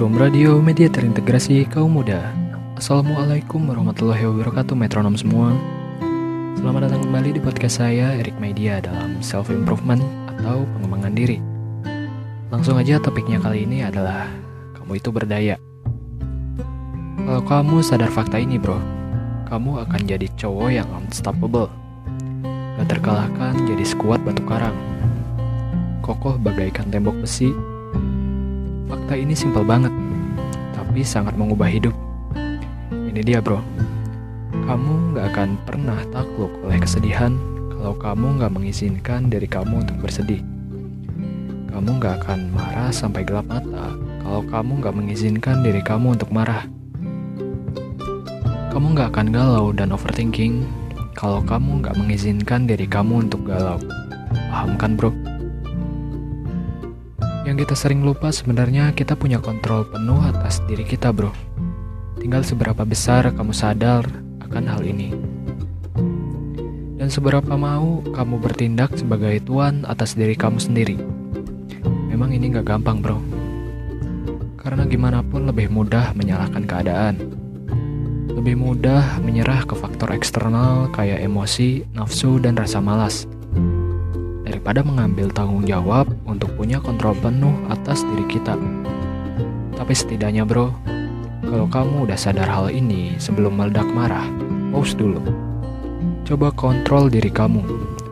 Metro Radio, media terintegrasi kaum muda. Assalamualaikum warahmatullahi wabarakatuh metronom semua. Selamat datang kembali di podcast saya Erik Media dalam self improvement atau pengembangan diri. Langsung aja topiknya kali ini adalah kamu itu berdaya. Kalau kamu sadar fakta ini, bro, kamu akan jadi cowok yang unstoppable. Gak terkalahkan jadi sekuat batu karang. Kokoh bagaikan tembok besi Fakta ini simpel banget, tapi sangat mengubah hidup. Ini dia bro, kamu gak akan pernah takluk oleh kesedihan kalau kamu gak mengizinkan diri kamu untuk bersedih. Kamu gak akan marah sampai gelap mata kalau kamu gak mengizinkan diri kamu untuk marah. Kamu gak akan galau dan overthinking kalau kamu gak mengizinkan diri kamu untuk galau. Paham kan bro? Yang kita sering lupa sebenarnya kita punya kontrol penuh atas diri kita bro. Tinggal seberapa besar kamu sadar akan hal ini. Dan seberapa mau kamu bertindak sebagai tuan atas diri kamu sendiri. Memang ini gak gampang bro. Karena gimana pun lebih mudah menyalahkan keadaan. Lebih mudah menyerah ke faktor eksternal kayak emosi, nafsu, dan rasa malas daripada mengambil tanggung jawab untuk punya kontrol penuh atas diri kita. Tapi setidaknya bro, kalau kamu udah sadar hal ini sebelum meledak marah, pause dulu. Coba kontrol diri kamu.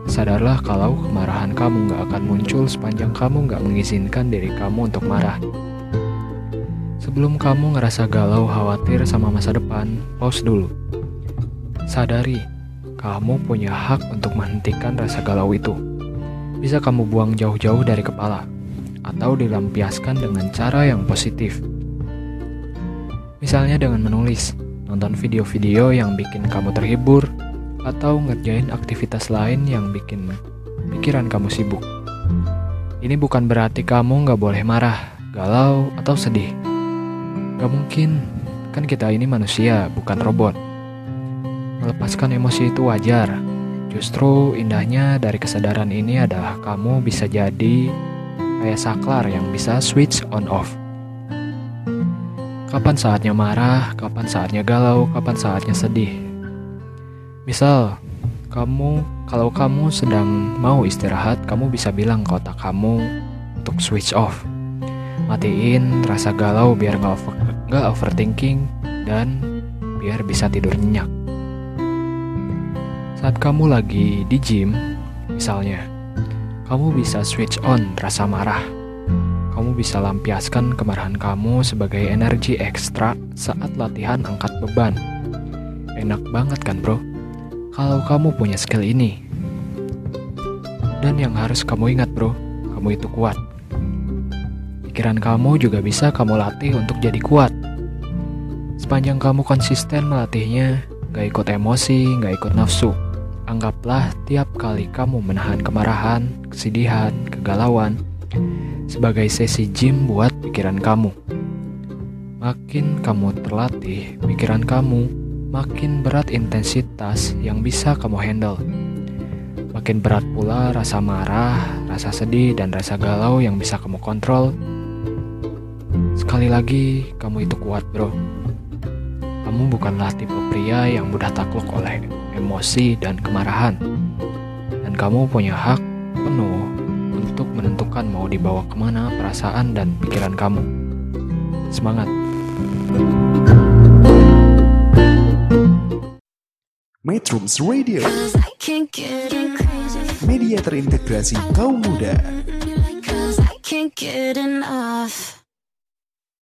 Sadarlah kalau kemarahan kamu gak akan muncul sepanjang kamu gak mengizinkan diri kamu untuk marah. Sebelum kamu ngerasa galau khawatir sama masa depan, pause dulu. Sadari, kamu punya hak untuk menghentikan rasa galau itu bisa kamu buang jauh-jauh dari kepala, atau dilampiaskan dengan cara yang positif. Misalnya dengan menulis, nonton video-video yang bikin kamu terhibur, atau ngerjain aktivitas lain yang bikin pikiran kamu sibuk. Ini bukan berarti kamu nggak boleh marah, galau, atau sedih. Gak mungkin, kan kita ini manusia, bukan robot. Melepaskan emosi itu wajar, Justru indahnya dari kesadaran ini adalah kamu bisa jadi kayak saklar yang bisa switch on off. Kapan saatnya marah, kapan saatnya galau, kapan saatnya sedih. Misal, kamu kalau kamu sedang mau istirahat, kamu bisa bilang ke otak kamu untuk switch off. Matiin rasa galau biar nggak over, overthinking dan biar bisa tidur nyenyak. Saat kamu lagi di gym, misalnya, kamu bisa switch on rasa marah. Kamu bisa lampiaskan kemarahan kamu sebagai energi ekstra saat latihan angkat beban. Enak banget kan bro? Kalau kamu punya skill ini. Dan yang harus kamu ingat bro, kamu itu kuat. Pikiran kamu juga bisa kamu latih untuk jadi kuat. Sepanjang kamu konsisten melatihnya, gak ikut emosi, gak ikut nafsu. Anggaplah tiap kali kamu menahan kemarahan, kesedihan, kegalauan sebagai sesi gym buat pikiran kamu. Makin kamu terlatih pikiran kamu, makin berat intensitas yang bisa kamu handle. Makin berat pula rasa marah, rasa sedih, dan rasa galau yang bisa kamu kontrol. Sekali lagi, kamu itu kuat, bro. Kamu bukanlah tipe pria yang mudah takluk oleh emosi dan kemarahan. Dan kamu punya hak penuh untuk menentukan mau dibawa ke mana perasaan dan pikiran kamu. Semangat! Metrums Radio, Cause I can't get crazy. media terintegrasi kaum muda.